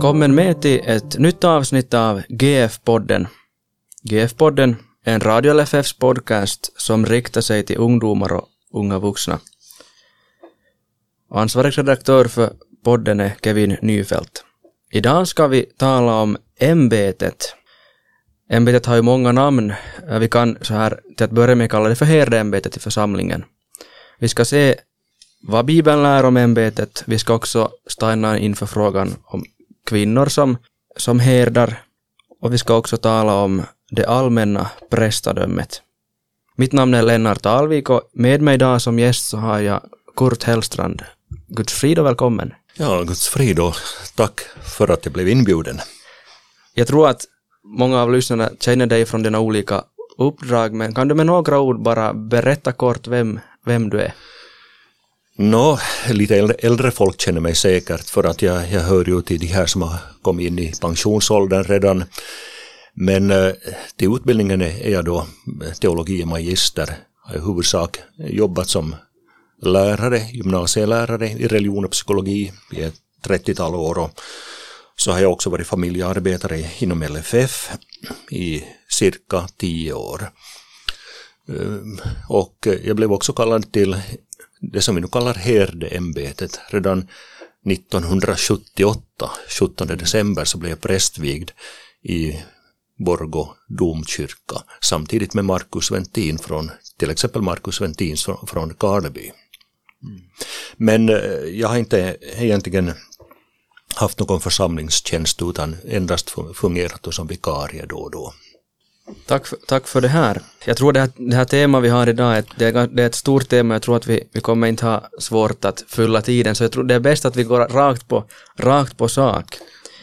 Välkommen med till ett nytt avsnitt av GF-podden. GF-podden är en Radio LFFs podcast som riktar sig till ungdomar och unga vuxna. Ansvarig redaktör för podden är Kevin Nyfelt. Idag ska vi tala om ämbetet. Ämbetet har ju många namn. Vi kan så här till att börja med kalla det för herdeämbetet i församlingen. Vi ska se vad Bibeln lär om ämbetet. Vi ska också stanna inför frågan om kvinnor som, som herdar och vi ska också tala om det allmänna prästadömet. Mitt namn är Lennart Alvik och med mig idag som gäst så har jag Kurt Hellstrand. Guds frid och välkommen. Ja, Guds frid och tack för att jag blev inbjuden. Jag tror att många av lyssnarna känner dig från dina olika uppdrag, men kan du med några ord bara berätta kort vem, vem du är? Nå, lite äldre, äldre folk känner mig säkert för att jag, jag hör ju till de här som har kommit in i pensionsåldern redan. Men eh, till utbildningen är jag då teologie magister. Har i huvudsak jobbat som lärare, gymnasielärare i religion och psykologi i ett 30-tal år. Och så har jag också varit familjearbetare inom LFF i cirka tio år. Ehm, och jag blev också kallad till det som vi nu kallar herdeämbetet. Redan 1978, 17 december, så blev jag prästvigd i Borgå domkyrka samtidigt med Markus Ventin från, till exempel Markus Ventin från, från Karleby. Mm. Men eh, jag har inte egentligen haft någon församlingstjänst utan endast fungerat som vikarie då och då. Tack för, tack för det här. Jag tror det här, det här temat vi har idag, är, det, är, det är ett stort tema, jag tror att vi, vi kommer inte ha svårt att fylla tiden, så jag tror det är bäst att vi går rakt på, rakt på sak.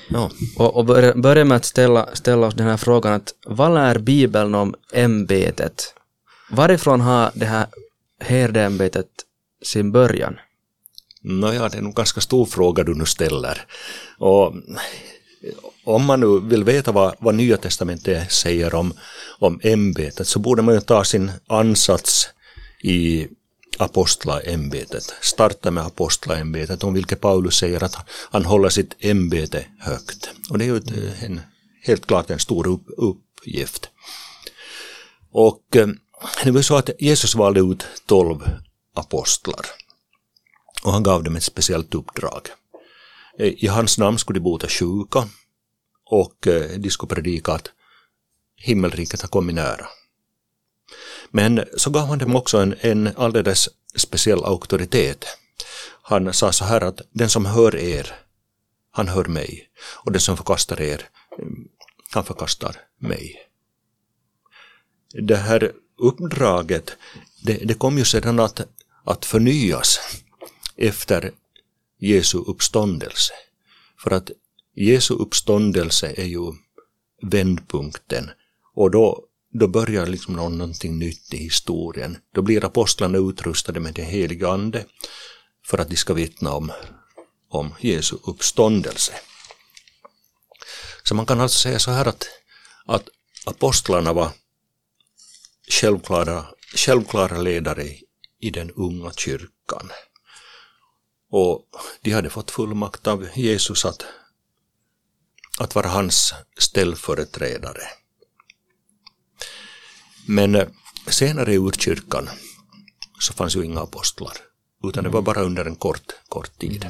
Ja. Och, och börja, börja med att ställa, ställa oss den här frågan att vad lär Bibeln om ämbetet? Varifrån har det här herdeämbetet sin början? Nåja, det är nog ganska stor fråga du nu ställer. Och om man nu vill veta vad, vad Nya Testamentet säger om, om ämbetet så borde man ju ta sin ansats i apostlaämbetet. Starta med apostlaämbetet om vilket Paulus säger att han håller sitt ämbete högt. Och det är ju eh, en, helt klart en stor upp, uppgift. Och eh, det var så att Jesus valde ut tolv apostlar och han gav dem ett speciellt uppdrag. Eh, I hans namn skulle de bota sjuka och eh, diskopredika att himmelriket har kommit nära. Men så gav han dem också en, en alldeles speciell auktoritet. Han sa så här att den som hör er, han hör mig. Och den som förkastar er, mm, han förkastar mig. Det här uppdraget, det, det kom ju sedan att, att förnyas efter Jesu uppståndelse. För att Jesu uppståndelse är ju vändpunkten och då, då börjar liksom någonting nytt i historien. Då blir apostlarna utrustade med den helige ande för att de ska vittna om, om Jesu uppståndelse. Så man kan alltså säga så här att, att apostlarna var självklara, självklara ledare i den unga kyrkan. Och de hade fått fullmakt av Jesus att, att vara hans ställföreträdare. Men eh, senare i urkyrkan så fanns ju inga apostlar, utan det var bara under en kort, kort tid.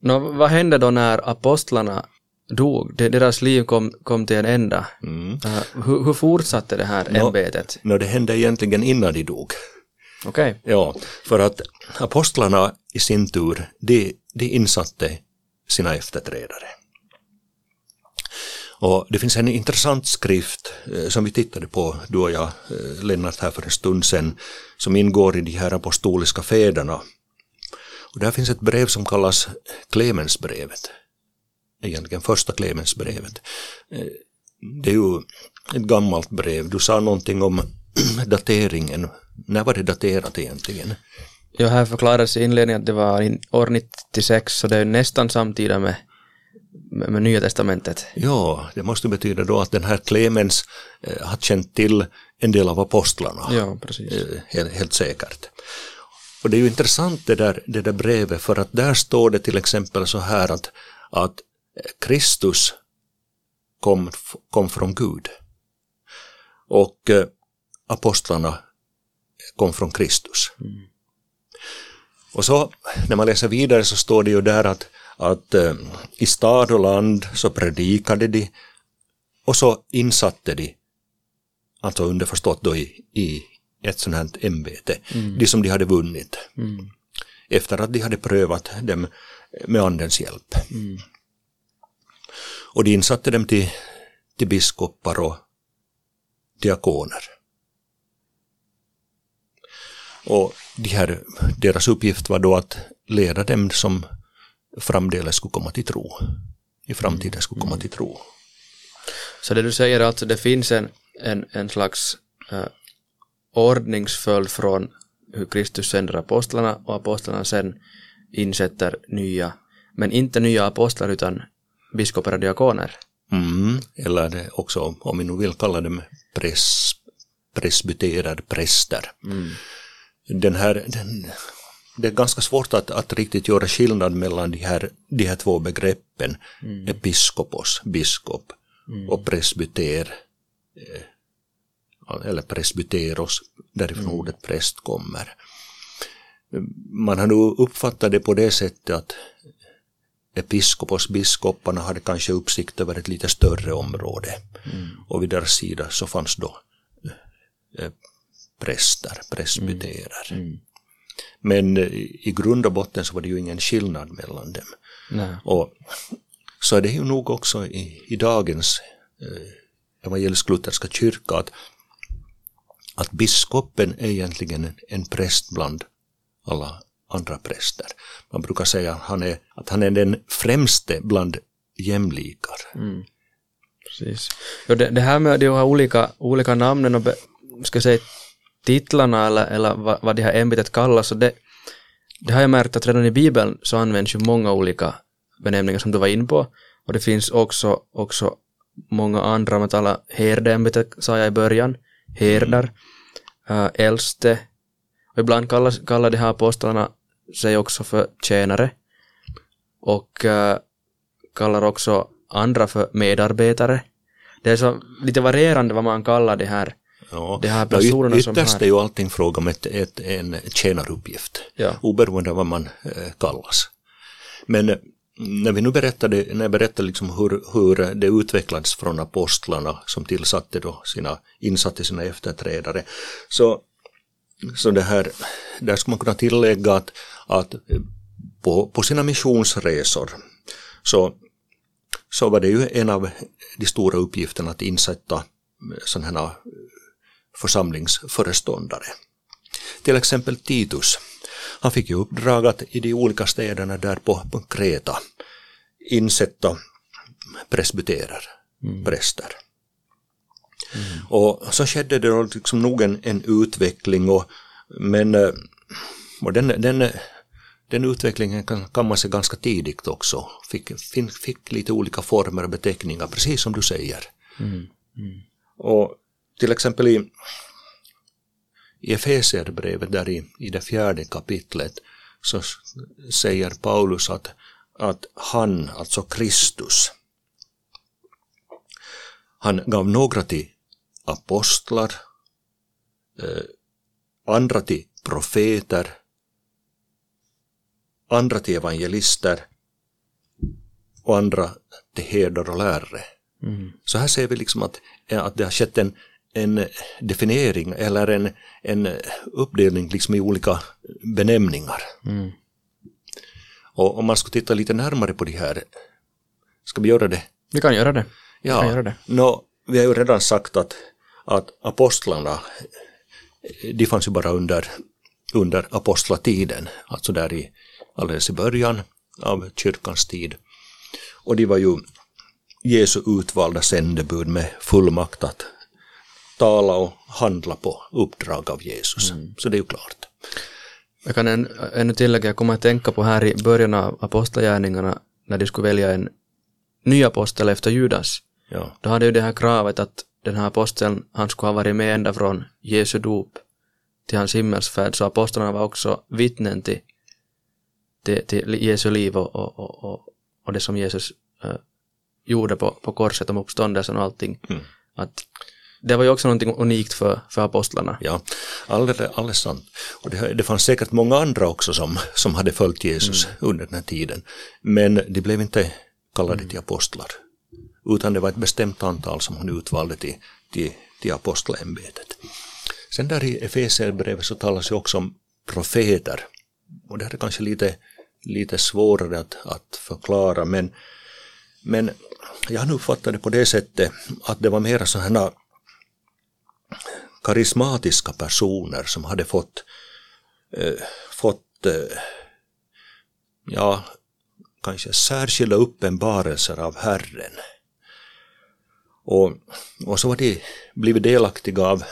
Nå, vad hände då när apostlarna dog? Deras liv kom, kom till en ända. Mm. Uh, hur, hur, fortsatte det här ämbetet? Nå, det hände egentligen innan de dog. Okej. Okay. Ja, för att apostlarna i sin tur, de, de insatte sina efterträdare. Och det finns en intressant skrift eh, som vi tittade på, du och jag, eh, Lennart, här för en stund sedan, som ingår i de här apostoliska fäderna. Och där finns ett brev som kallas Klemensbrevet, egentligen första Klemensbrevet. Eh, det är ju ett gammalt brev, du sa någonting om dateringen när var det daterat egentligen? Ja, här förklaras i inledningen att det var år 96, så det är nästan samtida med, med, Nya Testamentet. Ja, det måste betyda då att den här Clemens eh, har känt till en del av apostlarna. Ja, precis. Eh, helt, helt, säkert. Och det är ju intressant det där, det där brevet för att där står det till exempel så här att, att Kristus kom, kom från Gud. Och eh, apostlarna kom från Kristus. Mm. Och så när man läser vidare så står det ju där att, att eh, i stad och land så predikade de och så insatte de, alltså underförstått då i, i ett sånt här ämbete, mm. de som de hade vunnit. Mm. Efter att de hade prövat dem med andens hjälp. Mm. Och de insatte dem till, till biskopar och diakoner. Och de här, deras uppgift var då att leda dem som framdeles skulle komma till tro. I framtiden skulle komma till tro. Så det du säger alltså det finns en, en, en slags uh, ordningsföljd från hur Kristus sänder apostlarna och apostlarna sen insätter nya, men inte nya apostlar utan biskopar och diakoner. Mm, eller också om vi nu vill kalla dem pres, presbyterade präster. Mm. Den här, den, det är ganska svårt att, att riktigt göra skillnad mellan de här, de här två begreppen, mm. episkopos, biskop, mm. och presbyter, eh, eller presbyteros, därifrån mm. ordet präst kommer. Man har nu uppfattat det på det sättet att episkopos, biskoparna hade kanske uppsikt över ett lite större område. Mm. Och vid deras sida så fanns då eh, präster, presbyterer. Mm. Men eh, i grund och botten så var det ju ingen skillnad mellan dem. Nej. Och så är det ju nog också i, i dagens eh, evangelisk-lutherska kyrka att, att biskopen är egentligen en, en präst bland alla andra präster. Man brukar säga att han är, att han är den främste bland jämlikar. Mm. Precis. Ja, det, det, här med de här olika, olika namnen och be, ska säga, titlarna eller, eller vad, vad det här ämbetet kallas, och det, det har jag märkt att redan i Bibeln så används ju många olika benämningar som du var inne på. Och det finns också, också många andra, om man talar herdeämbetet sa jag i början, herdar, mm. äh, äldste, och ibland kallar, kallar de här apostlarna sig också för tjänare och äh, kallar också andra för medarbetare. Det är så lite varierande vad man kallar det här, ja. de här personerna ja, som har... Ytterst är ju allting fråga om ett, ett, en tjänaruppgift, ja. oberoende av vad man äh, kallas. Men när vi nu berättade, när jag berättade liksom hur, hur det utvecklades från apostlarna som tillsatte då sina, insatte sina efterträdare, så, så det här, där ska man kunna tillägga att, att på, på sina missionsresor så, så var det ju en av de stora uppgifterna att insätta sådana här församlingsföreståndare. Till exempel Titus han fick ju uppdrag att i de olika städerna där på, Kreta insätta presbyterer, mm. präster. Mm. Och så skedde det då liksom nog en, en utveckling och men eh, och den, den, den utvecklingen kan, kan man se ganska tidigt också. Fick, fick, fick lite olika former och beteckningar, precis som du säger. Mm. Mm. Och till exempel i i Efesierbrevet där i, i det fjärde kapitlet så säger Paulus att, att han, alltså Kristus, han gav några till apostlar, eh, andra till profeter, andra till evangelister och andra till herdar och lärare. Mm. Så här ser vi liksom att, att det har skett en, en definiering eller en, en uppdelning liksom i olika benämningar. Mm. Och om man skulle titta lite närmare på det här, ska vi göra det? Vi kan göra det. Vi ja, göra det. No, vi har ju redan sagt att, att apostlarna, de fanns ju bara under, under apostlatiden, alltså där i alldeles i början av kyrkans tid. Och de var ju Jesu utvalda sändebud med fullmakt att tala och handla på uppdrag av Jesus. Mm. Så det är ju klart. Jag kan än, ännu tillägga, jag kommer att tänka på här i början av apostlagärningarna när de skulle välja en ny apostel efter Judas. Ja. Då hade ju det här kravet att den här aposteln, han skulle ha varit med ända från Jesu dop till hans himmelsfärd, så apostlarna var också vittnen till, till, till Jesu liv och, och, och, och det som Jesus äh, gjorde på, på korset om uppståndelsen och allting. Mm. Att det var ju också någonting unikt för, för apostlarna. Ja, alldeles, alldeles sant. Och det, det fanns säkert många andra också som, som hade följt Jesus mm. under den här tiden. Men de blev inte kallade mm. till apostlar. Utan det var ett bestämt antal som hon utvalde till, till, till apostlaämbetet. Sen där i Efesierbrevet så talas ju också om profeter. Och det här är kanske lite, lite svårare att, att förklara men, men jag har nu uppfattat det på det sättet att det var mera sådana karismatiska personer som hade fått, eh, fått eh, ja, kanske särskilda uppenbarelser av Herren. Och, och så har de blivit delaktiga av,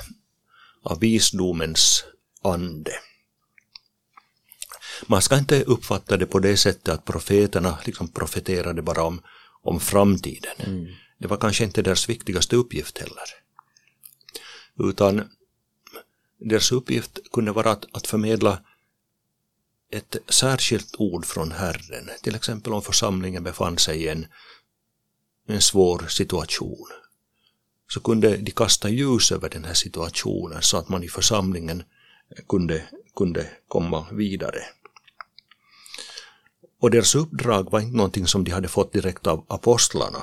av visdomens ande. Man ska inte uppfatta det på det sättet att profeterna liksom profeterade bara om, om framtiden. Mm. Det var kanske inte deras viktigaste uppgift heller. Utan deras uppgift kunde vara att, att förmedla ett särskilt ord från Herren, till exempel om församlingen befann sig i en, en svår situation. Så kunde de kasta ljus över den här situationen så att man i församlingen kunde, kunde komma vidare. Och deras uppdrag var inte någonting som de hade fått direkt av apostlarna,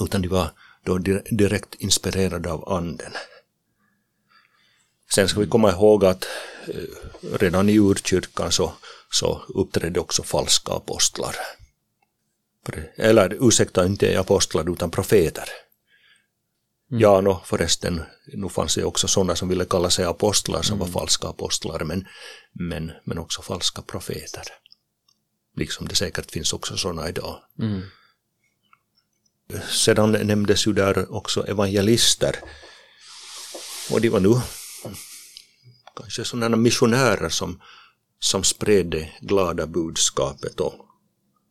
utan de var då direkt inspirerade av anden. Sen ska vi komma ihåg att eh, redan i urkyrkan så, så uppträdde också falska apostlar. Eller ursäkta, inte apostlar utan profeter. Mm. Ja, no, förresten, nu fanns det också sådana som ville kalla sig apostlar som mm. var falska apostlar, men, men, men också falska profeter. Liksom det säkert finns också sådana idag. Mm. Sedan nämndes ju där också evangelister. Och de var nu kanske sådana missionärer som, som spred det glada budskapet och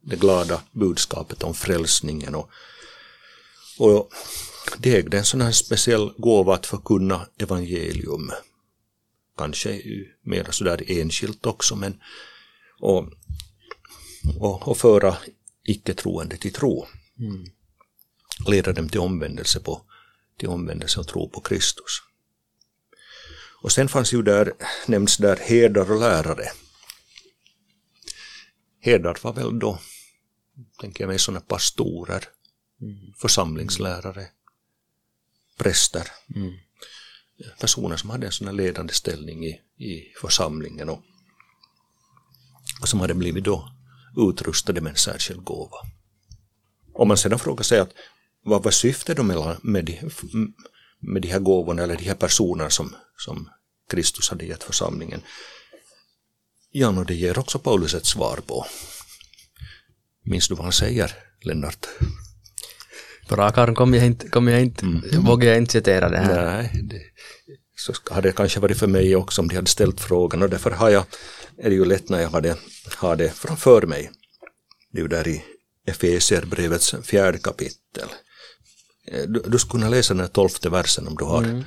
det glada budskapet om frälsningen. Och, och det ägde en sån här speciell gåva att förkunna evangelium. Kanske mer sådär enskilt också men och, och, och föra icke-troende till tro. Mm. Leda dem till omvändelse, på, till omvändelse och tro på Kristus. Och sen fanns ju där, nämns där herdar och lärare. Herdar var väl då, tänker jag mig, sådana pastorer, mm. församlingslärare, präster. Mm. Personer som hade en sån ledande ställning i, i församlingen och, och som hade blivit då utrustade med en särskild gåva. Om man sedan frågar sig att vad var syftet då med, med, de, med de här gåvorna eller de här personerna som, som Kristus hade gett församlingen? Ja, och det ger också Paulus ett svar på. Minns du vad han säger, Lennart? På rak arm kommer jag inte, kommer jag inte, mm. vågar jag inte citera det här. Nej, det, så hade det kanske varit för mig också om de hade ställt frågan och därför har jag, är det ju lätt när jag har det, har det framför mig. Det är ju där i Efesierbrevets fjärde kapitel. Du, du skulle kunna läsa den tolfte versen om du har. Mm.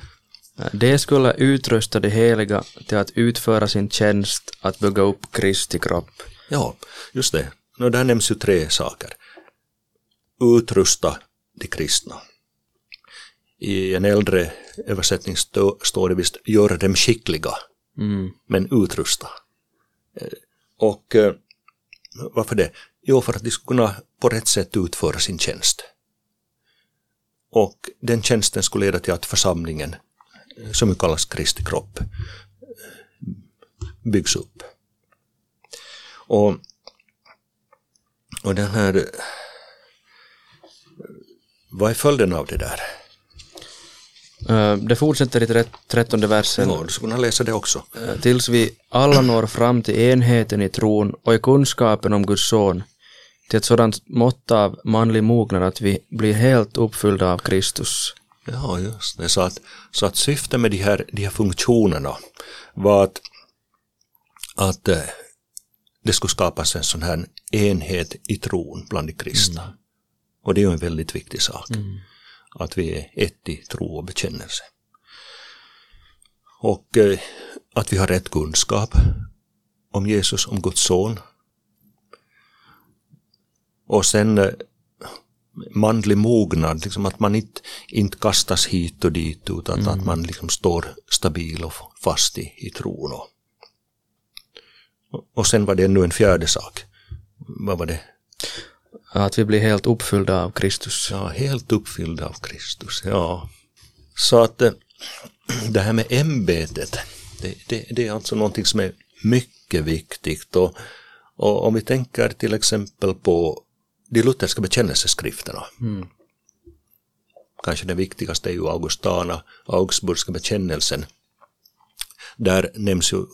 Det skulle utrusta de heliga till att utföra sin tjänst att bygga upp Kristi kropp. Ja, just det. No, där nämns ju tre saker. Utrusta de kristna. I en äldre översättning stå, står det visst göra dem skickliga, mm. men utrusta. Eh, och eh, varför det? Jo, för att de skulle kunna på rätt sätt utföra sin tjänst. Och den tjänsten skulle leda till att församlingen, som ju kallas Kristi kropp, byggs upp. Och, och den här, vad är följden av det där? Eh, det fortsätter i trettonde versen. Ja, du skulle kunna läsa det också. Eh, tills vi alla når fram till enheten i tron och i kunskapen om Guds son, till ett sådant mått av manlig mognad att vi blir helt uppfyllda av Kristus. Ja, just det. Så att, så att syftet med de här, de här funktionerna var att, att eh, det skulle skapas en sån här enhet i tron bland de kristna. Mm. Och det är ju en väldigt viktig sak. Mm. Att vi är ett i tro och bekännelse. Och eh, att vi har rätt kunskap om Jesus, om Guds son, och sen eh, manlig mognad, liksom att man inte, inte kastas hit och dit utan mm. att man liksom står stabil och fast i, i tron. Och, och sen var det ännu en fjärde sak. Vad var det? Att vi blir helt uppfyllda av Kristus. Ja, helt uppfyllda av Kristus, ja. Så att eh, det här med ämbetet, det, det, det är alltså någonting som är mycket viktigt. Och, och om vi tänker till exempel på de lutherska bekännelseskrifterna. Mm. Kanske den viktigaste är ju Augustana, Augsburgska bekännelsen. Där nämns ju,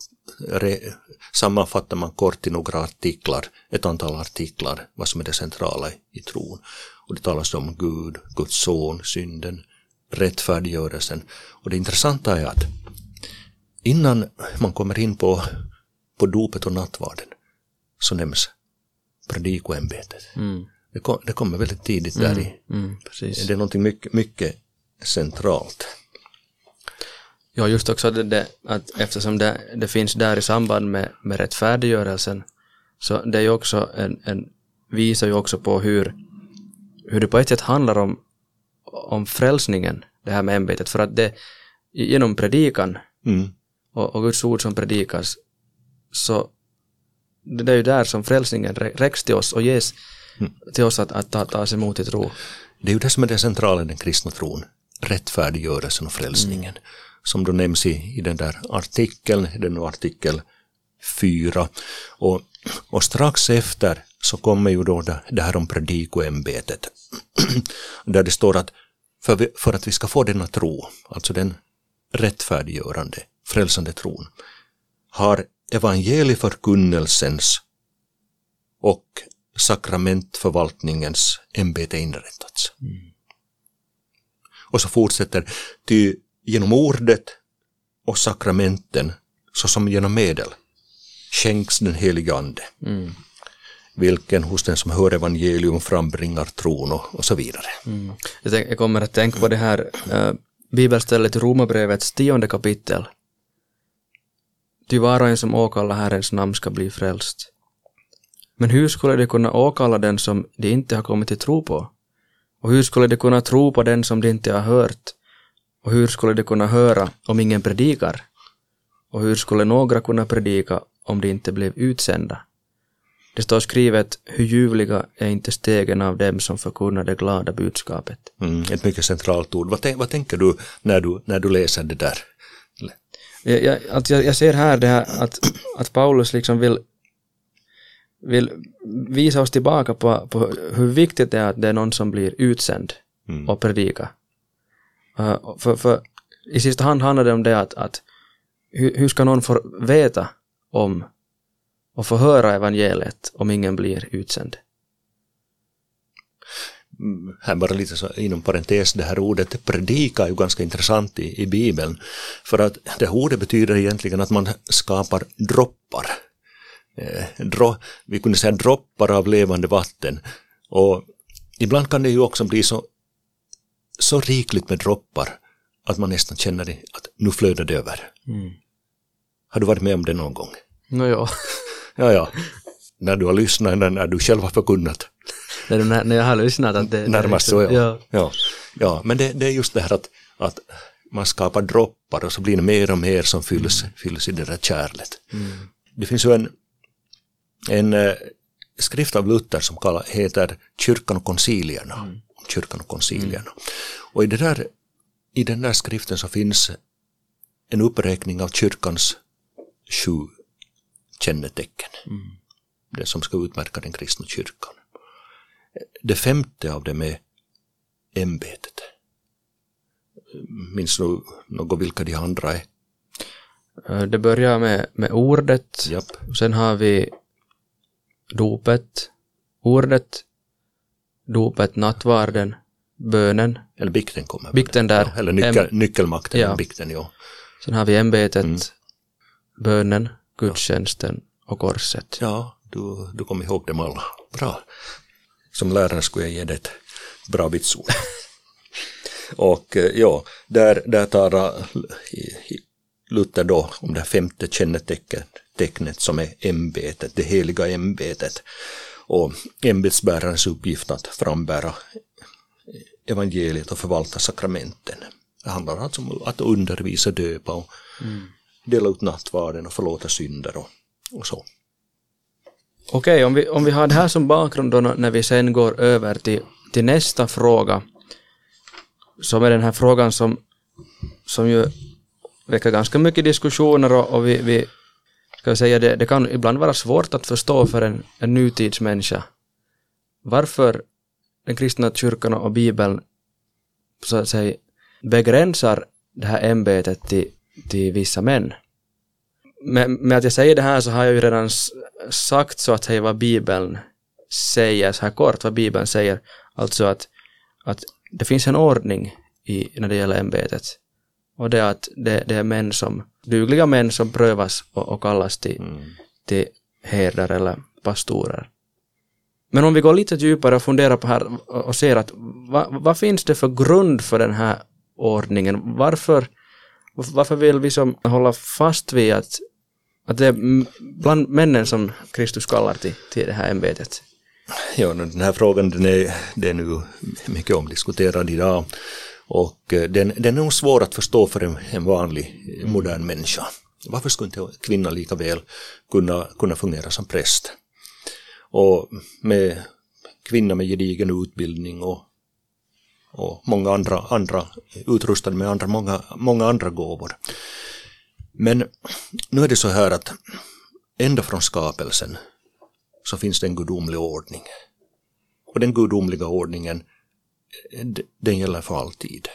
re, sammanfattar man kort i några artiklar, ett antal artiklar, vad som är det centrala i tron. Och det talas om Gud, Guds son, synden, rättfärdiggörelsen. Och det intressanta är att innan man kommer in på, på dopet och nattvarden så nämns predikoämbetet. Mm. Det, kom, det kommer väldigt tidigt mm. där i. Mm, det är någonting mycket, mycket centralt. Ja, just också det, det, att eftersom det, det finns där i samband med, med rättfärdiggörelsen så det är ju också en, en visar ju också på hur, hur det på ett sätt handlar om, om frälsningen, det här med ämbetet, för att det genom predikan mm. och, och Guds ord som predikas så det är ju där som frälsningen räcks till oss och ges mm. till oss att, att ta, tas emot i tro. Det är ju det som är det centrala i den kristna tron, rättfärdiggörelsen och frälsningen. Mm. Som då nämns i, i den där artikeln, den artikel 4. Och, och strax efter så kommer ju då det, det här om predikoämbetet. där det står att för, vi, för att vi ska få denna tro, alltså den rättfärdiggörande, frälsande tron, har evangelieförkunnelsens och sakramentförvaltningens ämbete inrättats. Mm. Och så fortsätter, ty genom ordet och sakramenten såsom genom medel skänks den helige Ande. Mm. Vilken hos den som hör evangelium frambringar tron och, och så vidare. Mm. Jag, tänk, jag, kommer att tänka på det här äh, bibelstället i Romarbrevets tionde kapitel Ty var och en som åkallar Herrens namn ska bli frälst. Men hur skulle de kunna åkalla den som de inte har kommit till tro på? Och hur skulle de kunna tro på den som de inte har hört? Och hur skulle de kunna höra om ingen predikar? Och hur skulle några kunna predika om de inte blev utsända? Det står skrivet, hur ljuvliga är inte stegen av dem som förkunnar det glada budskapet. Mm, ett mycket centralt ord. Vad, vad tänker du när, du när du läser det där? Jag, jag, att jag, jag ser här det här att, att Paulus liksom vill, vill visa oss tillbaka på, på hur viktigt det är att det är någon som blir utsänd mm. och predika. Uh, för, för i sista hand handlar det om det att, att hur, hur ska någon få veta om och få höra evangeliet om ingen blir utsänd? Mm, här bara lite så inom parentes, det här ordet predika är ju ganska intressant i, i Bibeln. För att det ordet betyder egentligen att man skapar droppar. Eh, dro, vi kunde säga droppar av levande vatten. Och ibland kan det ju också bli så, så rikligt med droppar att man nästan känner det, att nu flödar det över. Mm. Har du varit med om det någon gång? No, ja. ja, ja. När du har lyssnat eller när du själv har förkunnat när, när jag har lyssnat att det... Närmast så, ja. ja. ja. ja men det, det, är just det här att, att man skapar droppar och så blir det mer och mer som fylls, mm. fylls i det där kärlet. Mm. Det finns ju en, en äh, skrift av Luther som kallar, heter Kyrkan och koncilierna. Mm. Kyrkan och koncilierna. Mm. Och i, det där, i den där skriften så finns en uppräkning av kyrkans sju kännetecken. Mm. Det som ska utmärka den kristna kyrkan. Det femte av dem är ämbetet. Minns du något vilka de andra är? Eh, det börjar med, med ordet, Japp. och sen har vi dopet, ordet, dopet, nattvarden, bönen. Eller bikten kommer. Bikten där. Ja, eller nyckel, nyckelmakten, ja. bikten, ja. Sen har vi ämbetet, mm. bönen, gudstjänsten och korset. Ja, du, du kommer ihåg dem alla. Bra som lärare skulle jag ge det ett bra vitsord. och eh, ja, där, där talar Luther då om det femte kännetecknet som är ämbetet, det heliga ämbetet och ämbetsbärarens uppgift att frambära evangeliet och förvalta sakramenten. Det handlar alltså om att undervisa, döpa och dela ut nattvarden och förlåta synder och, och så. Okej, om, vi, om vi har det här som bakgrund då när vi sen går över till, till nästa fråga, som är den här frågan som, som ju väcker ganska mycket diskussioner och, och vi, vi ska säga det, det kan ibland vara svårt att förstå för en, en nutidsmänniska varför den kristna kyrkan och Bibeln så att säga begränsar det här ämbetet till, till vissa män. Med, med att jag säger det här så har jag ju redan sagt så att säga vad Bibeln säger, så här kort vad Bibeln säger, alltså att, att det finns en ordning i, när det gäller ämbetet. Och det är att det, det är män som, dugliga män som prövas och, och kallas till, till herdar eller pastorer. Men om vi går lite djupare och funderar på här och och ser att vad, vad finns det för grund för den här ordningen? Varför, varför vill vi som hålla fast vid att, att det är bland männen som Kristus kallar till, till det här ämbetet? Ja, den här frågan den är, den är nu mycket omdiskuterad idag och eh, den, den är nog svår att förstå för en, en vanlig eh, modern människa. Varför skulle inte kvinnan lika väl kunna, kunna fungera som präst? Och med kvinna med gedigen utbildning och, och många andra, andra utrustade med andra, många, många andra gåvor. Men nu är det så här att ända från skapelsen så finns det en gudomlig ordning. Och den gudomliga ordningen, den gäller för alltid.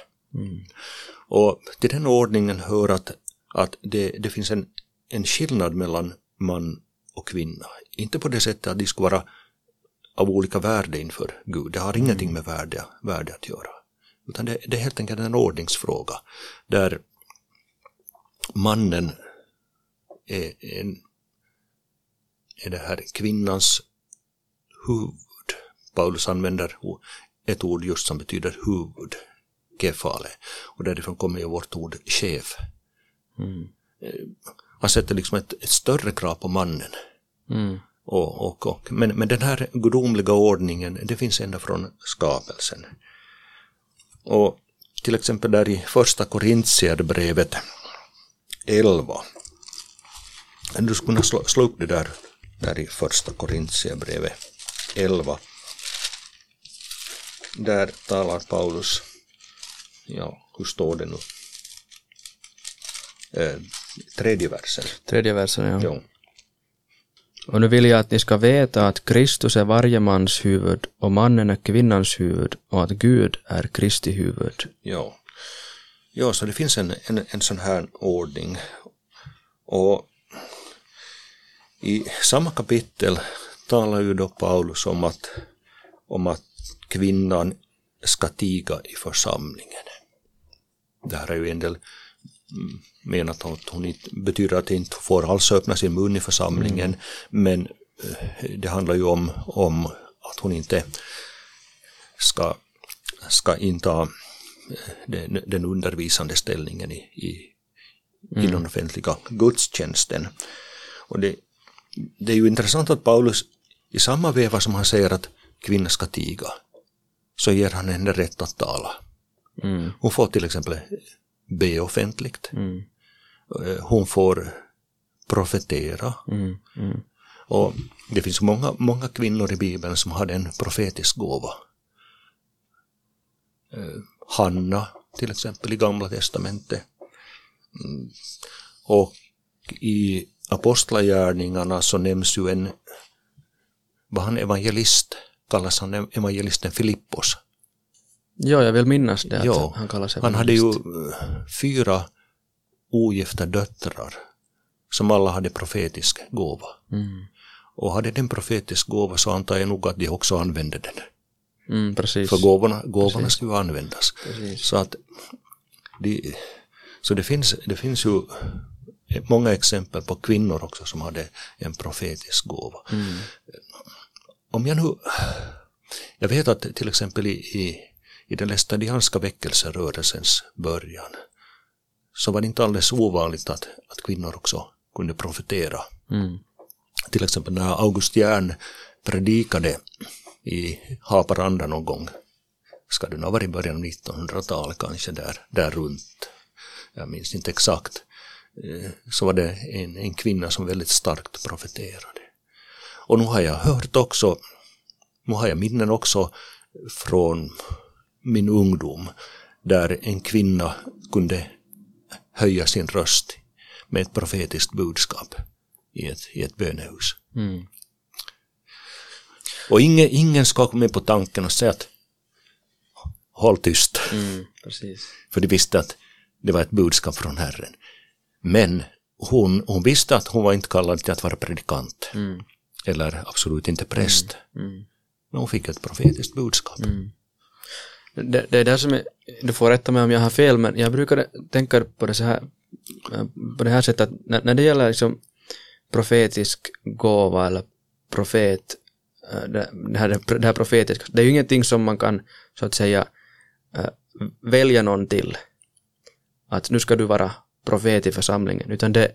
Och till den ordningen hör att, att det, det finns en, en skillnad mellan man och kvinna. Inte på det sättet att de ska vara av olika värde inför Gud. Det har ingenting med värde, värde att göra. Utan det, det är helt enkelt en ordningsfråga. Där mannen är, en, är det här kvinnans huvud. Paulus använder ett ord just som betyder huvud, kefale. Och därifrån kommer ju vårt ord chef. Eh, Han sätter liksom ett, ett större krav på mannen. Mm. Och, och, och. Men, men den här gudomliga ordningen, det finns ända från skapelsen. Och till exempel där i första Korintierbrevet 11. Du skulle kunna slå, slå upp det där, där i första Korintierbrevet 11. Där talar Paulus, ja, hur står det nu? Eh, tredje versen. Tredje versen, ja. Jo. Och nu vill jag att ni ska veta att Kristus är varje mans huvud och mannen är kvinnans huvud och att Gud är Kristi huvud. Ja. Ja, så det finns en, en, en sån här ordning. Och i samma kapitel talar ju då Paulus om att, om att kvinnan ska tiga i församlingen. Det här är ju en del mm, menat att hon inte, betyder att hon inte får alls öppna sin mun i församlingen, men eh, det handlar ju om, om att hon inte ska, ska inta den, den undervisande ställningen i, i, i den offentliga gudstjänsten. Och det, det är ju intressant att Paulus i samma veva som han säger att kvinnan ska tiga, så ger han henne rätt att tala. Mm. Hon får till exempel be offentligt. Mm. Eh, Hon får profetera. Mm. Mm. Och det finns många, många kvinnor i Bibeln som hade en profetisk gåva. Hanna till exempel i Gamla Testamentet. Mm. Och i Apostlagärningarna så nämns ju en, var han evangelist, kallas han evangelisten Filippos. Ja, jag vill minnas det att Ja, han kallar sig Han hade ju evangelist. eh, fyra ogifta döttrar som alla hade profetisk gåva. Mm. Och hade den profetisk gåva så antar jag nog att de också använde den. Mm, precis. För gåvorna, gåvorna ska ju användas. Precis. Så att de, så det finns, det finns ju många exempel på kvinnor också som hade en profetisk gåva. Mm. Om jag nu, jag vet att till exempel i, i, i den lästadianska väckelserörelsens början så var det inte alldeles ovanligt att, att kvinnor också kunde profetera. Mm. Till exempel när August Jern predikade i Haparanda någon gång ska det ha varit i början av 1900-talet kanske där, där runt, jag minns inte exakt, eh, så var det en, en kvinna som väldigt starkt profeterade. Och nu har jag hört också, nu har jag minnen också från min ungdom där en kvinna kunde höja sin röst med ett profetiskt budskap i ett, i ett bönehus. Mm. Och ingen, ingen ska komma med på tanken och säga att håll tyst. Mm, För de visste att det var ett budskap från Herren. Men hon, hon visste att hon var inte kallad till att vara predikant. Mm. Eller absolut inte präst. Mm. mm. Men hon fick ett profetiskt budskap. Mm. Det, det är där som är, du får rätta mig om jag har fel, men jag brukar tänka på det så här, på det här sättet att när, när det gäller liksom profetisk gåva eller profet, det, det, här, det här profetiska, det är ju ingenting som man kan så att säga äh, välja någon till. Att nu ska du vara profet i församlingen, utan det,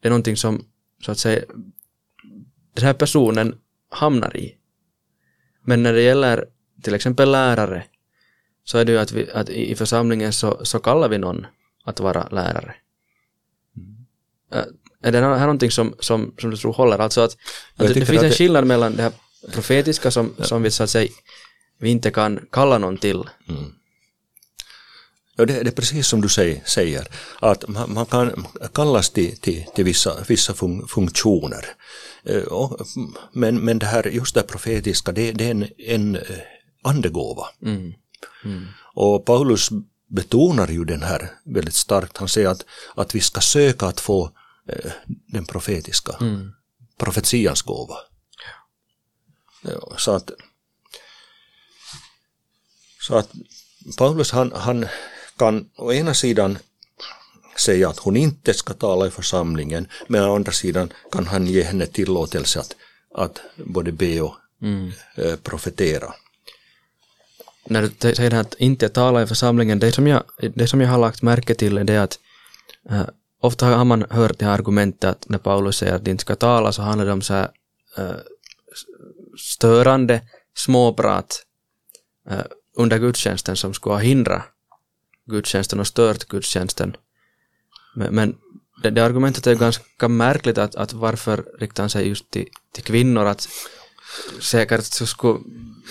det är någonting som så att säga den här personen hamnar i. Men när det gäller till exempel lärare så är det ju att, vi, att i församlingen så, så kallar vi någon att vara lärare. Mm. Är det här någonting som, som, som du tror håller? Alltså att, att det, det finns en skillnad mellan det här profetiska som, ja. som vi så att säga vi inte kan kalla någon till. Mm. Ja, det, det, är precis som du säger, att man, man kan kallas till, till, till vissa, vissa fun, funktioner. Eh, men, men det här, just det profetiska, det, det är en, en eh, andegåva. Mm. Mm. Och Paulus betonar ju den här väldigt starkt. Han säger att, att vi ska söka att få eh, den profetiska, mm. profetians gåva. Så att så att Paulus han, han kan å ena sidan säga att hon inte ska tala i församlingen, men å andra sidan kan han ge henne tillåtelse att, att både be och mm. eh, profetera. När du säger att inte tala i församlingen, det som jag, det som jag har lagt märke till är det att äh, ofta har man hört det här argumentet att när Paulus säger att inte ska tala så handlar det om så här, äh, störande småprat eh, under gudstjänsten som skulle ha hindrat gudstjänsten och stört gudstjänsten. Men, men det, det, argumentet är ganska märkligt att, att varför riktar han sig just till, till kvinnor att säkert så skulle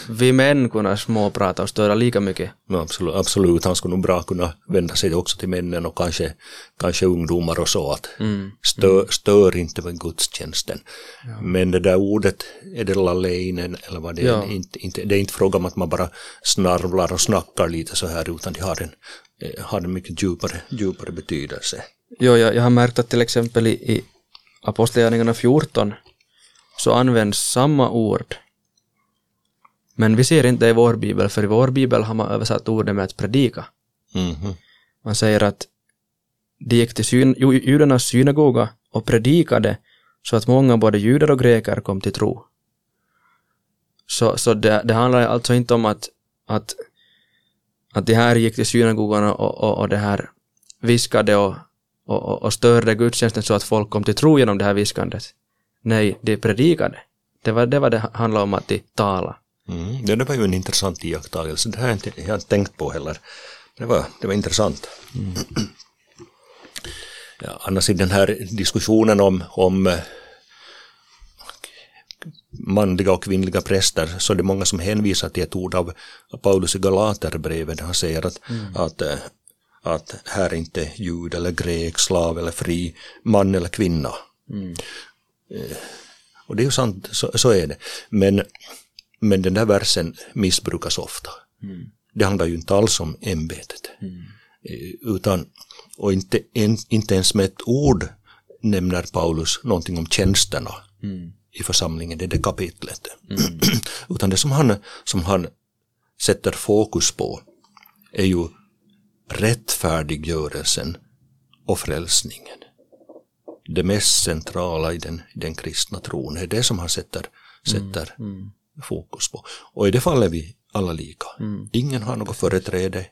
vi män kunna småprata och störa lika mycket. No, absolut, absolut, han skulle nog bra kunna vända sig också till männen och kanske, kanske ungdomar och så att mm. stör, stör inte med gudstjänsten. Ja. Men det där ordet edelaleinen eller vad det ja. är, inte, inte, det är inte fråga om att man bara snarvlar och snackar lite så här utan det har en, eh, har en mycket djupare, djupare betydelse. Jo, jag, jag har märkt att till exempel i, i Apostlagärningarna 14 så används samma ord. Men vi ser inte det i vår bibel, för i vår bibel har man översatt ordet med att predika. Mm -hmm. Man säger att de gick till syn, judarnas synagoga och predikade så att många både judar och greker kom till tro. Så, så det, det handlar alltså inte om att, att, att de här gick till synagogan och, och, och det här viskade och, och, och störde gudstjänsten så att folk kom till tro genom det här viskandet. Nej, de predikade. Det var det var det handlade om att de talade. Mm, det var ju en intressant iakttagelse. Det har jag inte, jag har tänkt på heller. Det var, det var intressant. Mm. Ja, annars i den här diskussionen om, om eh, manliga och kvinnliga präster så är det många som hänvisar till ett ord av Paulus i Galaterbrevet han säger att, mm. att, eh, att här är inte jud eller grek, slav eller fri, man eller kvinna. Mm. Och det är ju sant, så, så, är det. Men, men den där versen missbrukas ofta. Mm. Det handlar ju inte alls om ämbetet. Mm. Eh, utan, och inte, en, inte ens med ett ord nämner Paulus någonting om tjänsterna mm. i församlingen, det är det kapitlet. Mm. utan det som han, som han sätter fokus på är ju rättfärdiggörelsen och frälsningen det mest centrala i den, den kristna tron. Det är det som han sätter, sätter mm, mm. fokus på. Och i det fallet är vi alla lika. Mm. Ingen har något företräde.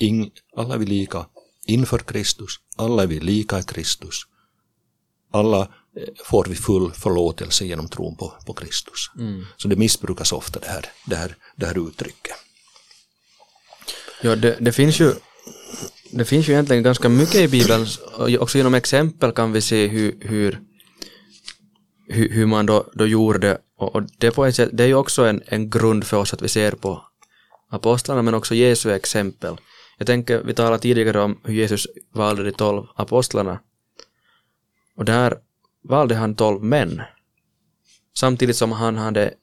Ing, alla är vi lika inför Kristus. Alla är vi lika i Kristus. Alla eh, får vi full förlåtelse genom tron på, på Kristus. Mm. Så det missbrukas ofta det här, det här, det här uttrycket. Ja, det, det finns ju det finns ju egentligen ganska mycket i Bibeln, också genom exempel kan vi se hur, hur, hur, man då, då gjorde och, och det, på sätt, det är ju också en, en grund för oss att vi ser på apostlarna men också Jesu exempel. Jag tänker, vi talade tidigare om hur Jesus valde de tolv apostlarna. Och där valde han tolv män. Samtidigt som han hade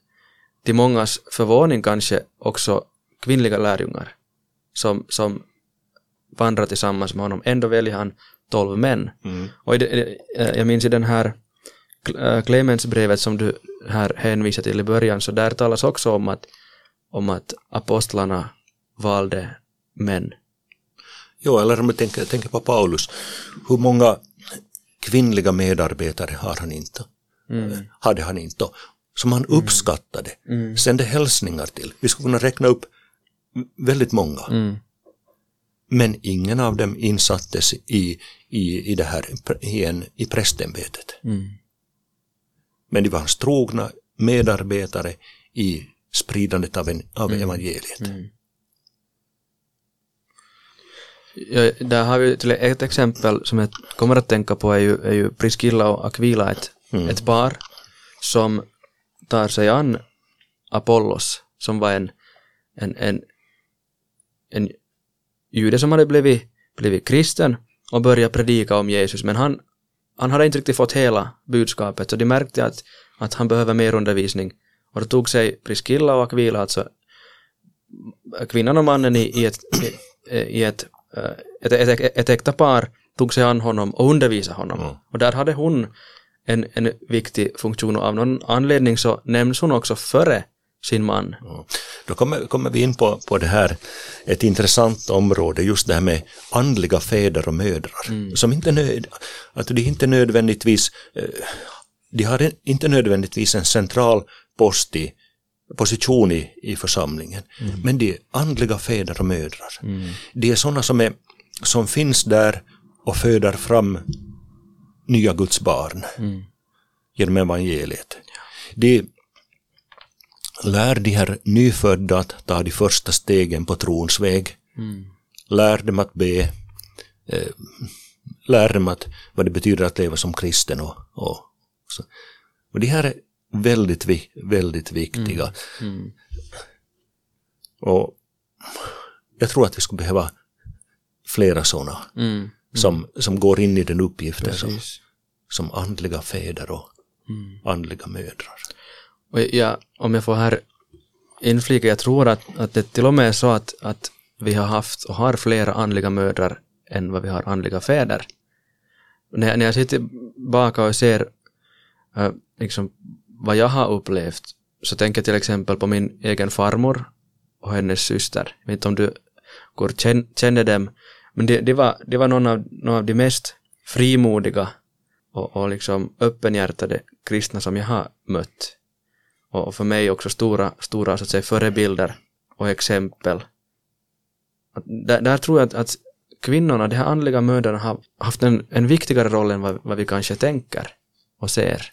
till mångas förvåning kanske också kvinnliga lärjungar som, som vandrar tillsammans med honom. Ändå väljer han tolv män. Mm. Och det, eh, jag minns i den här äh, Clemensbrevet som du här hänvisar till i början, så där talas också om att, om att apostlarna valde män. Jo, eller om jag tänker, tänker på Paulus, hur många kvinnliga medarbetare har han inte? Mm. Hade han inte? Som han uppskattade, Mm. sände hälsningar till. Vi skulle kunna räkna upp väldigt många. Mm. Men ingen av dem insattes i, i, i det här i, en, i prästämbetet. Mm. Men de var hans trogna medarbetare i spridandet av, en, av evangeliet. Mm. Ja, där har vi till ett exempel som jag kommer att tänka på är ju, är ju Priscilla och Aquila, ett, Mm. ett par som tar sig an Apollos som var en, en, en, en jude som hade blivit, blivit kristen och börjat predika om Jesus men han, han hade inte riktigt fått hela budskapet så de märkte att, att han behöver mer undervisning och då tog sig Priscilla och Aquila, alltså kvinnan och mannen i, i, ett, i, i ett, eh, ett, ett, ett, ett äkta par tog sig an honom och undervisade honom. Mm. Och där hade hon en, en viktig funktion och av någon anledning så nämns hon också före sin man. Ja. Då kommer, kommer vi in på, på det här, ett intressant område, just det här med andliga fäder och mödrar. Som inte nöd, att de inte nödvändigtvis, eh, de har inte nödvändigtvis en central post i, position i, i församlingen. Men de är andliga fäder och mödrar. De är sådana som, är, som finns där och föder fram nya Guds barn genom evangeliet. De lär de här nyfödda att ta de första stegen på trons väg. Lär dem att be. Eh, lär dem att, vad det betyder att leva som kristen. Och, och, så. och de här är väldigt, väldigt viktiga. Och jag tror att vi skulle behöva flera sådana Mm. som, som går in i den uppgiften som, som andliga fäder och andliga mödrar. Och jag, om jag får här inflika, jag tror att, att det till och med är så att, att vi har haft och har flera andliga mödrar än vad vi har andliga fäder. När, jag- när jag sitter tillbaka och ser äh, liksom, vad jag har upplevt så tänker jag till exempel på min egen farmor och hennes syster. Jag vet inte om du går känner dem, men det, det, var, det var någon av, någon av de mest frimodiga och, och liksom öppenhjärtade kristna som jag har mött. Och, för mig också stora, stora så att säga, förebilder och exempel. Att där, där tror jag att, att kvinnorna, de här andliga mödrarna har haft en, en viktigare roll än vad, vad vi kanske tänker och ser.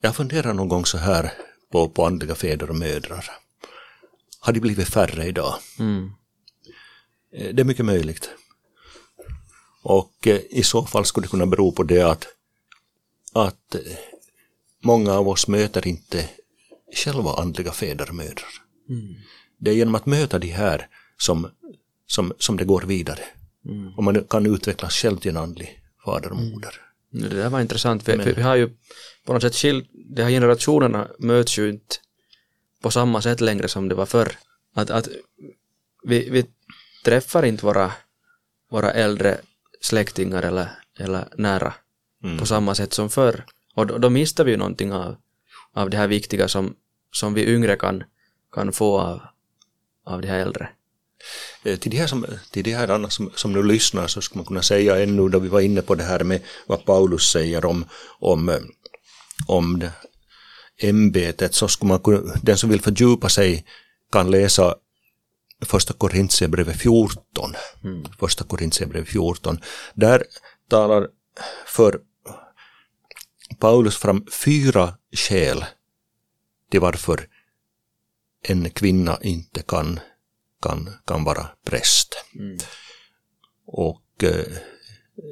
Jag funderar någon gång så här på, på andliga fäder och mödrar. Har de blivit färre idag? Mm. Eh, Det är mycket möjligt. Och eh, i så fall skulle det kunna bero på det att, att eh, många av oss möter inte själva andliga fäder och mödrar. Det är genom att möta de här som, som, som det går vidare. Och man kan utvecklas själv till en andlig fader och moder. Det där var intressant, vi, vi har ju på något sätt skilt, de här generationerna möts ju inte på samma sätt längre som det var förr. Att, att vi, vi träffar inte våra, våra äldre släktingar eller, eller nära på samma sätt som förr. Och då, då mister vi ju någonting av, av det här viktiga som, som vi yngre kan, kan få av, av de här äldre. Eh, Till de här, som, till de här andra som, som nu lyssnar så skulle man kunna säga ännu då vi var inne på det här med vad Paulus säger om, om, eh, om det, ämbetet så skulle man kunna, den som vill fördjupa sig kan läsa första Korintierbrevet 14. Första Korintierbrevet 14. Där talar för Paulus fram fyra skäl till varför en kvinna inte kan kan, kan vara präst. Och eh,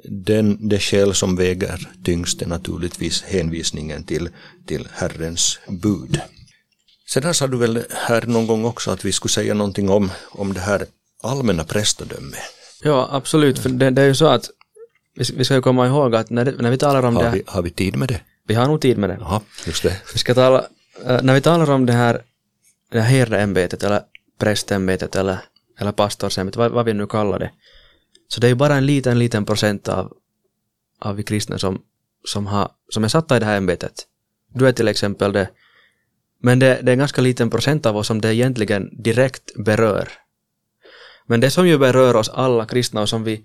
den, det skäl som väger tyngst är naturligtvis hänvisningen till, till Herrens bud. Sedan sa du väl här någon gång också att vi skulle säga någonting om, om det här allmänna prästadömet. Ja, absolut, för det, det är ju så att vi, ska ju komma ihåg att när, det, när vi talar om det Har här, vi, har vi tid med det? vi har nog tid med det. Jaha, just det. Vi ska tala, eh, när vi talar om det här, det här herdeämbetet eller prästämbetet eller, eller pastorsämbetet, vad, vad vi nu kallar det, så det är ju bara en liten, liten procent av, av vi kristna som, som, har, som är satta i det här ämbetet. Du är till exempel det, men det, det är en ganska liten procent av oss som det egentligen direkt berör. Men det som ju berör oss alla kristna och som vi,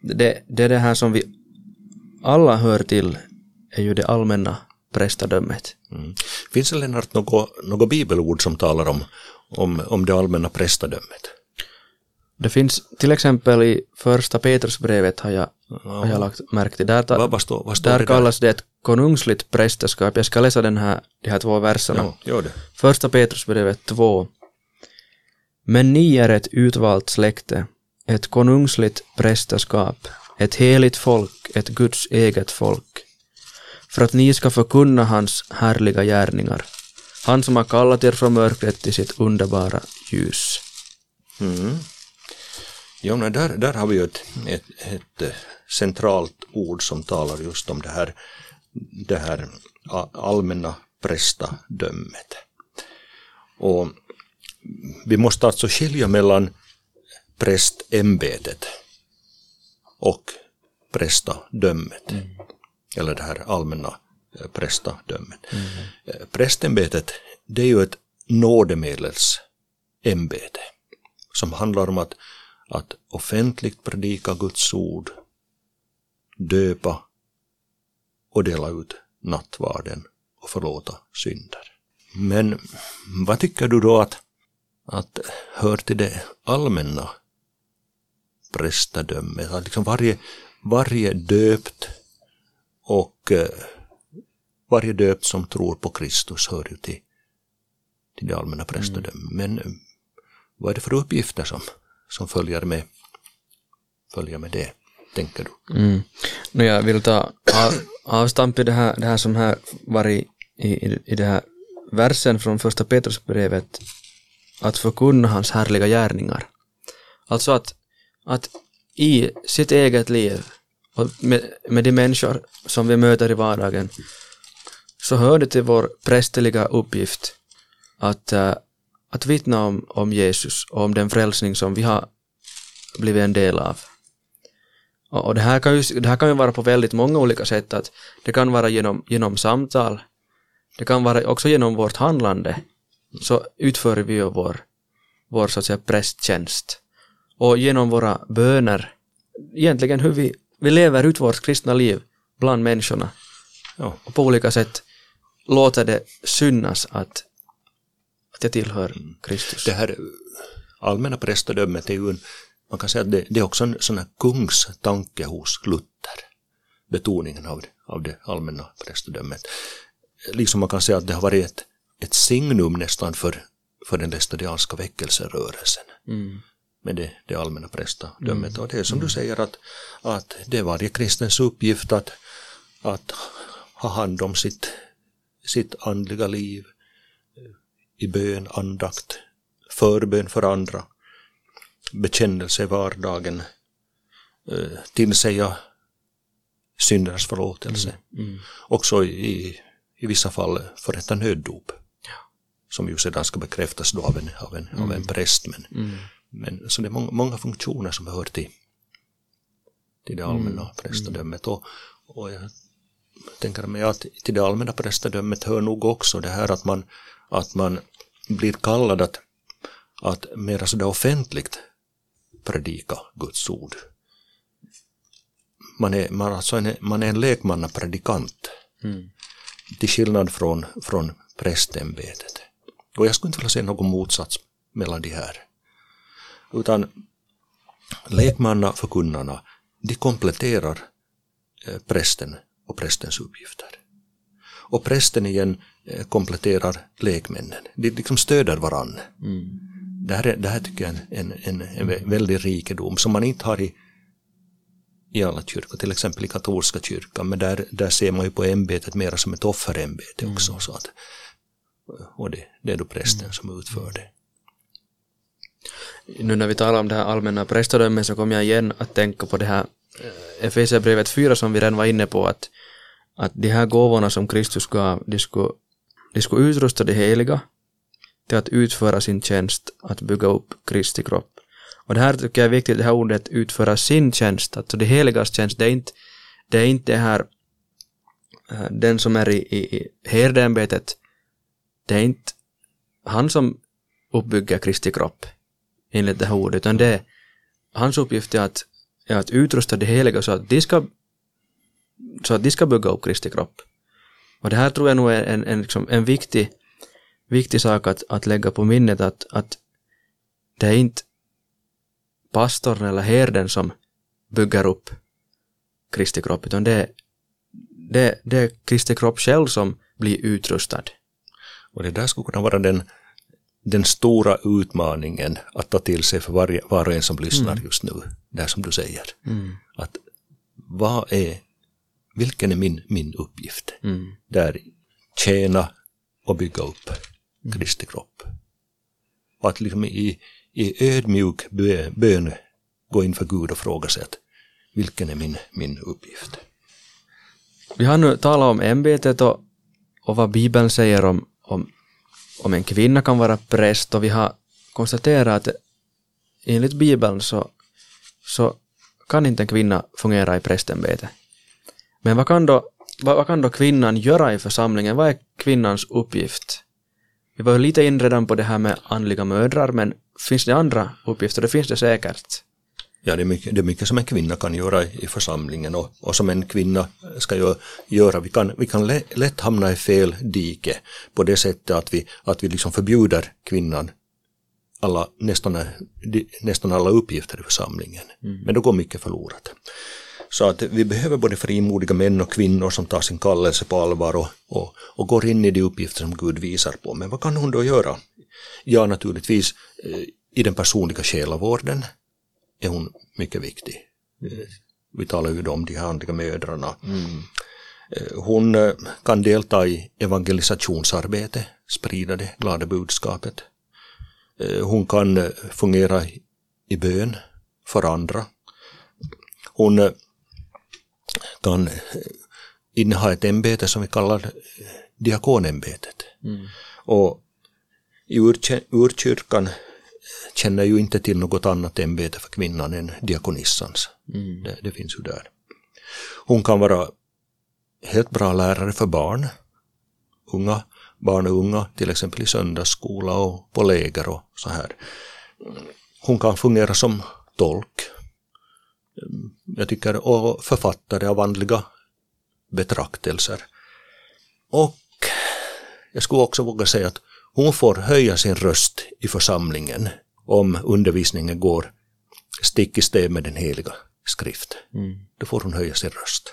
det, det det här som vi alla hör till, är ju det allmänna prästadömet. Mm. Finns det Lennart något, något bibelord som talar om, om, om det allmänna prästadömet? Det finns till exempel i första Petrusbrevet har jag, har jag lagt märke till. Där, ta, Vad, står, vad står där det kallas det ett konungsligt prästerskap. Jag ska läsa den här, de här två verserna. Ja. Första Petrusbrevet 2. Men ni är ett utvalt släkte, ett konungsligt prästerskap, ett heligt folk, ett Guds eget folk, för att ni ska förkunna hans härliga gärningar, han som har kallat er från mörkret till sitt underbara ljus. Mm. Ja, men där, där har vi ju ett, ett, ett eh, centralt ord som talar just om det här, det här allmänna prästadömet. Och vi måste alltså skilja mellan prästämbetet och prästadömet. Eller det här allmänna eh, prästadömet. Mm. Prästämbetet, det är ju ett nådemedelsämbete som handlar om att, att offentligt predika Guds ord, döpa och dela ut nattvarden och förlåta synder. Men vad tycker du då att, att hör till det allmänna prästadömet? Att liksom varje, varje döpt och eh, varje döpt som tror på Kristus hör ju till, till det allmänna prästadömet. Men eh, vad är det för uppgifter som, som följer, med, följer med det, tänker du? Mm. Nu jag vill ta av, avstamp i det här, det här som här varit i, i, i det här versen från första Petrusbrevet att förkunna hans härliga gärningar. Alltså att, att i sitt eget liv och med, med de människor som vi möter i vardagen så hör det till vår prästerliga uppgift att, äh, att vittna om, om Jesus och om den frälsning som vi har blivit en del av. Och och det här, kan ju, det här kan ju vara på väldigt många olika sätt. Att det kan vara genom, genom samtal, det kan vara också genom vårt handlande. Så utför vi ju vår, vår så att säga prästtjänst. Och genom våra böner, egentligen hur vi, vi lever ut vårt kristna liv bland människorna. Ja, Och på olika sätt låter det synas att, att jag tillhör Kristus. det här allmänna prästadömet är ju en, man kan säga att det, det är också en sån här kungstanke hos Luther. Betoningen av, av det allmänna prästadömet. Liksom man kan säga att det har varit ett, ett signum nästan för, för den lästadianska väckelserörelsen. Mm. Med det, det allmänna prästadömet. Och det är som du säger att, att det är varje kristens uppgift att, att ha hand om sitt, sitt andliga liv i bön, andakt, förbön för andra, bekännelse i vardagen, eh, tillsäga synders förlåtelse. Mm. Också i, i vissa fall förrätta nöddop. Som ju sedan ska bekräftas då av en, av en, av en präst. Men, Mm. Men, så det är många, många funktioner som hör till, till det allmänna prästadömet. Och, och jag tänker mig att till det allmänna prästadömet hör nog också det här att man, att man blir kallad att, att mera sådär offentligt predika Guds ord. Man är, man, alltså en, man är en lekmannapredikant Mm. till skillnad från, från prästämbetet. Och jag skulle inte vilja se någon motsats mellan de här. Utan lekmannaförkunnarna, de kompletterar eh, prästen och prästens uppgifter. Och prästen igen eh, kompletterar lekmännen. De liksom stöder varann. Mm. det här, är, det här tycker jag är en, en, en, väldig rikedom som man inte har i, i alla kyrkor, till exempel i katolska kyrkan, men där, där ser man ju på ämbetet mera som ett offerämbete också. Mm. Så att, och det, det är då prästen mm. som utför det. Nu när vi talar om det här allmänna prästadömet så kommer jag igen att tänka på det här eh, Efesierbrevet 4 som vi redan var inne på att, att de här gåvorna som Kristus gav, de skulle, de skulle utrusta de heliga till att utföra sin tjänst, att bygga upp Kristi kropp. Och det här tycker jag är viktigt, det här ordet utföra sin tjänst, alltså det heligas tjänst, det är inte det, är inte det här eh, den som är i, i, i herdeämbetet, det är inte han som uppbygger Kristi kropp enligt det här ordet, utan det är hans uppgift är att, är att utrusta de heliga så att de ska så att de ska bygga upp Kristi kropp. Och det här tror jag nog är en, en, liksom, en viktig, viktig sak att, att lägga på minnet att, att det är inte pastorn eller herden som bygger upp Kristi kropp, utan det är, det, det är Kristi kropp själv som blir utrustad. Och det där skulle kunna vara den, den stora utmaningen att ta till sig för varje, var och en som lyssnar mm. just nu, det som du säger. Mm. Att vad är, vilken är min, min uppgift? Mm. Där tjäna och bygga upp mm. Kristi kropp. Och att liksom i, i ödmjuk bön gå inför Gud och fråga sig att vilken är min, min uppgift? Vi har nu talat om ämbetet och, och vad Bibeln säger om, om, om en kvinna kan vara präst och vi har konstaterat att enligt Bibeln så, så kan inte en kvinna fungera i prästämbetet. Men vad kan, då, vad, vad, kan då kvinnan göra i församlingen? Vad är kvinnans uppgift? Vi var lite in redan på det här med andliga mödrar, men finns det andra uppgifter? Det finns det säkert. Ja, det är mycket, det är mycket som en kvinna kan göra i, församlingen och, och som en kvinna ska göra. Vi kan, vi kan lätt hamna i fel dike på det sättet att vi, att vi liksom förbjuder kvinnan alla, nästan, nästan alla uppgifter i församlingen. Mm. Men då går mycket förlorat. Så att vi behöver både frimodiga män och kvinnor som tar sin kallelse på allvar och, och, och går in i de uppgifter som Gud visar på. Men vad kan hon då göra? Ja, naturligtvis eh, i den personliga själavården är hon mycket viktig. Eh, vi talar ju om de här andliga mödrarna. Mm. Eh, hon kan delta i evangelisationsarbete, sprida det glada budskapet. Hon kan fungera i bön för andra. Hon kan inneha ett ämbete som vi kallar diakonämbetet. Mm. Och i urkyrkan känner ju inte till något annat ämbete för kvinnan än diakonissans. Mm. Det, det, finns ju där. Hon kan vara helt bra lärare för barn, unga, barn och unga, till exempel i söndagsskola och på läger och så här. Hon kan fungera som tolk. Jag tycker, och författare av andliga betraktelser. Och jag skulle också våga säga att hon får höja sin röst i församlingen om undervisningen går stick i stäv med den heliga skrift. Mm. Då får hon höja sin röst.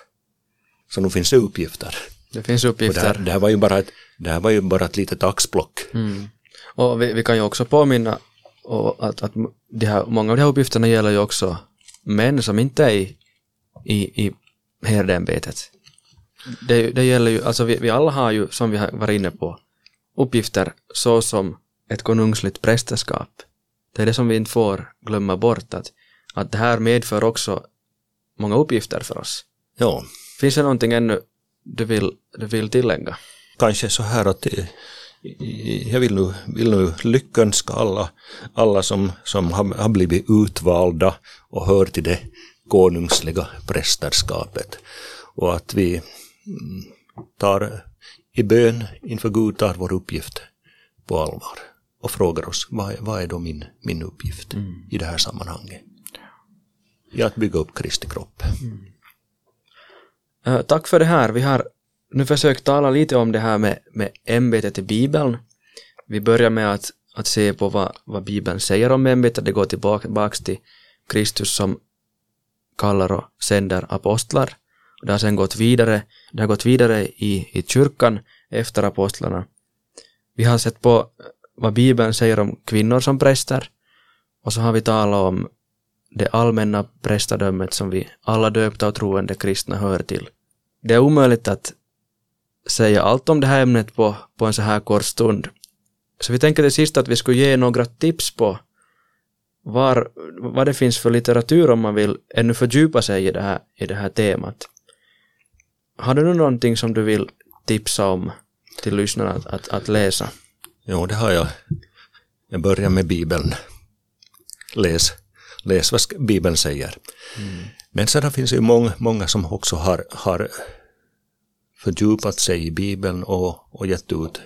Så nu finns det uppgifter. Det finns uppgifter. Det här, det, här, var ju bara ett, det här var ju bara ett litet axplock. Mm. Och vi, vi, kan ju också påminna att, att de här, många av de här uppgifterna gäller ju också män som inte är i, i, i herdeämbetet. Det, det gäller ju, alltså vi, vi alla har ju, som vi har varit inne på, uppgifter såsom ett konungsligt prästerskap. Det är det som vi inte får glömma bort, att, att det här medför också många uppgifter för oss. Ja. Finns det någonting ännu du vill, du vill tillägga? Kanske så här att jag vill nu, vill nu lyckönska alla, alla som, som har, blivit utvalda och hör till det konungsliga prästerskapet. Och att vi mm, tar i bön inför Gud tar vår uppgift på allvar och frågar oss vad är, vad är då min, min uppgift mm. i det här sammanhanget? I att bygga upp Kristi kropp. Mm. Uh, tack för det här. Vi har nu försökt tala lite om det här med, med ämbetet i Bibeln. Vi börjar med att, att se på vad, vad Bibeln säger om ämbetet. Det går tillbaka till Kristus som kallar och sänder apostlar. Det har sen gått vidare, det har gått vidare i, i kyrkan efter apostlarna. Vi har sett på eh, vad Bibeln säger om kvinnor som präster och så har vi talat om det allmänna prästadömet som vi alla döpta och troende kristna hör till. Det är omöjligt att säga allt om det här ämnet på, på en så här kort stund. Så vi tänker till sist att vi skulle ge några tips på var, vad det finns för litteratur om man vill ännu fördjupa sig i det här, i det här temat. Har du nu någonting som du vill tipsa om till lyssnarna att, att, att läsa? Jo, det har jag. Jag börjar med Bibeln. Läs, läs vad Bibeln säger. Mm. Men sedan finns det ju många, många som också har, har fördjupat sig i Bibeln och, och gett ut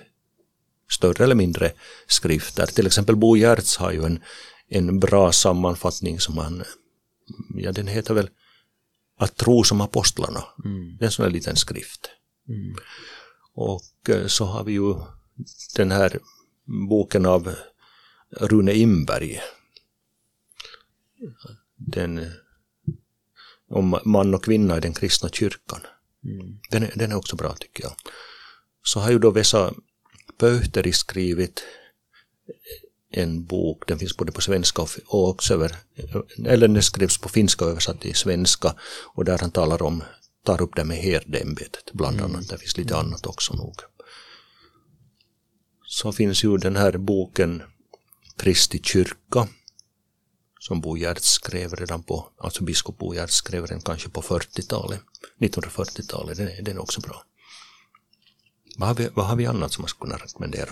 större eller mindre skrifter. Till exempel Bo Giertz har ju en, en bra sammanfattning som han, ja den heter väl Att tro som apostlarna. Mm. Det är en sån här liten skrift. Mm. Och eh, så har vi ju den här boken av Rune Imberg. Den om man och kvinna i den kristna kyrkan. Mm. Den, är, den är också bra tycker jag. Så har ju då Vesa Pöyhteri skrivit en bok, den finns både på svenska och också över, eller den skrivs på finska och översatt till svenska och där han talar om, tar upp det med herdeämbetet bland mm. annat, det finns lite annat också nog. Så finns ju den här boken Kristi kyrka som Bo Giertz skrev redan på, alltså biskop Bo Giertz skrev den kanske på 40-talet, 1940-talet, den, den är också bra. Vad har, vi, vad har vi annat som man skulle kunna rekommendera?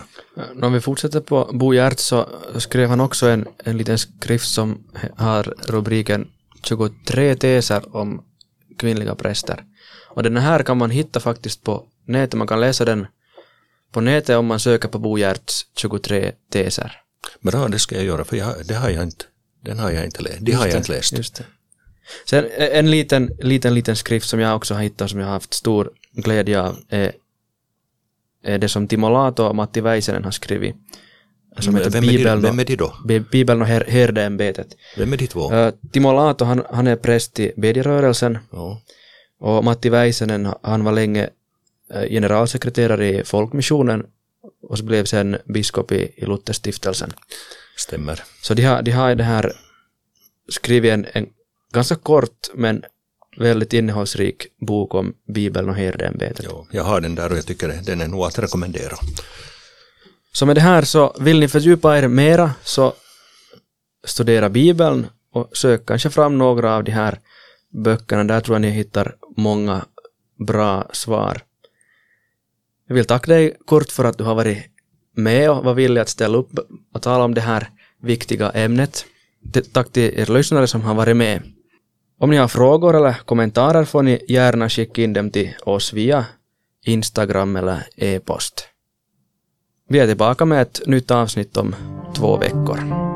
Om vi fortsätter på Bo Giertz så skrev han också en, en liten skrift som har rubriken 23 teser om kvinnliga präster. Och den här kan man hitta faktiskt på nätet, man kan läsa den på nätet om man söker på Bo Giertz 23 teser. Bra, det ska jag göra för jag, det har jag inte, den har jag inte läst. Det har jag inte läst. Just det. Sen en liten, liten, liten skrift som jag också har hittat som jag har haft stor glädje av är Eh, det som Timo Lato och Matti Väisänen har skrivit. Som heter vem, Bibeln, är vem är de då? Bibeln och her, herdeämbetet. Vem är de två? Uh, Timo Lato, han, han är präst i bedjerörelsen. Ja. Och Matti Väisänen, han var länge generalsekreterare i Folkmissionen och så blev sen biskop i, i Lutherstiftelsen. Stämmer. Så de har, de har det här skrivit en, en ganska kort men väldigt innehållsrik bok om Bibeln och herdeämbetet. Jo, jag har den där och jag tycker den är nog att rekommendera. Så med det här så vill ni fördjupa er mera så studera Bibeln och sök kanske fram några av de här böckerna. Där tror jag ni hittar många bra svar. Jag vill tacka dig Kurt för att du har varit med och var villig att ställa upp och tala om det här viktiga ämnet. Tack till er lyssnare som har varit med. Om ni har frågor eller kommentarer får ni gärna skicka in dem till oss via Instagram eller e-post. Vi är tillbaka med ett nytt avsnitt om två veckor.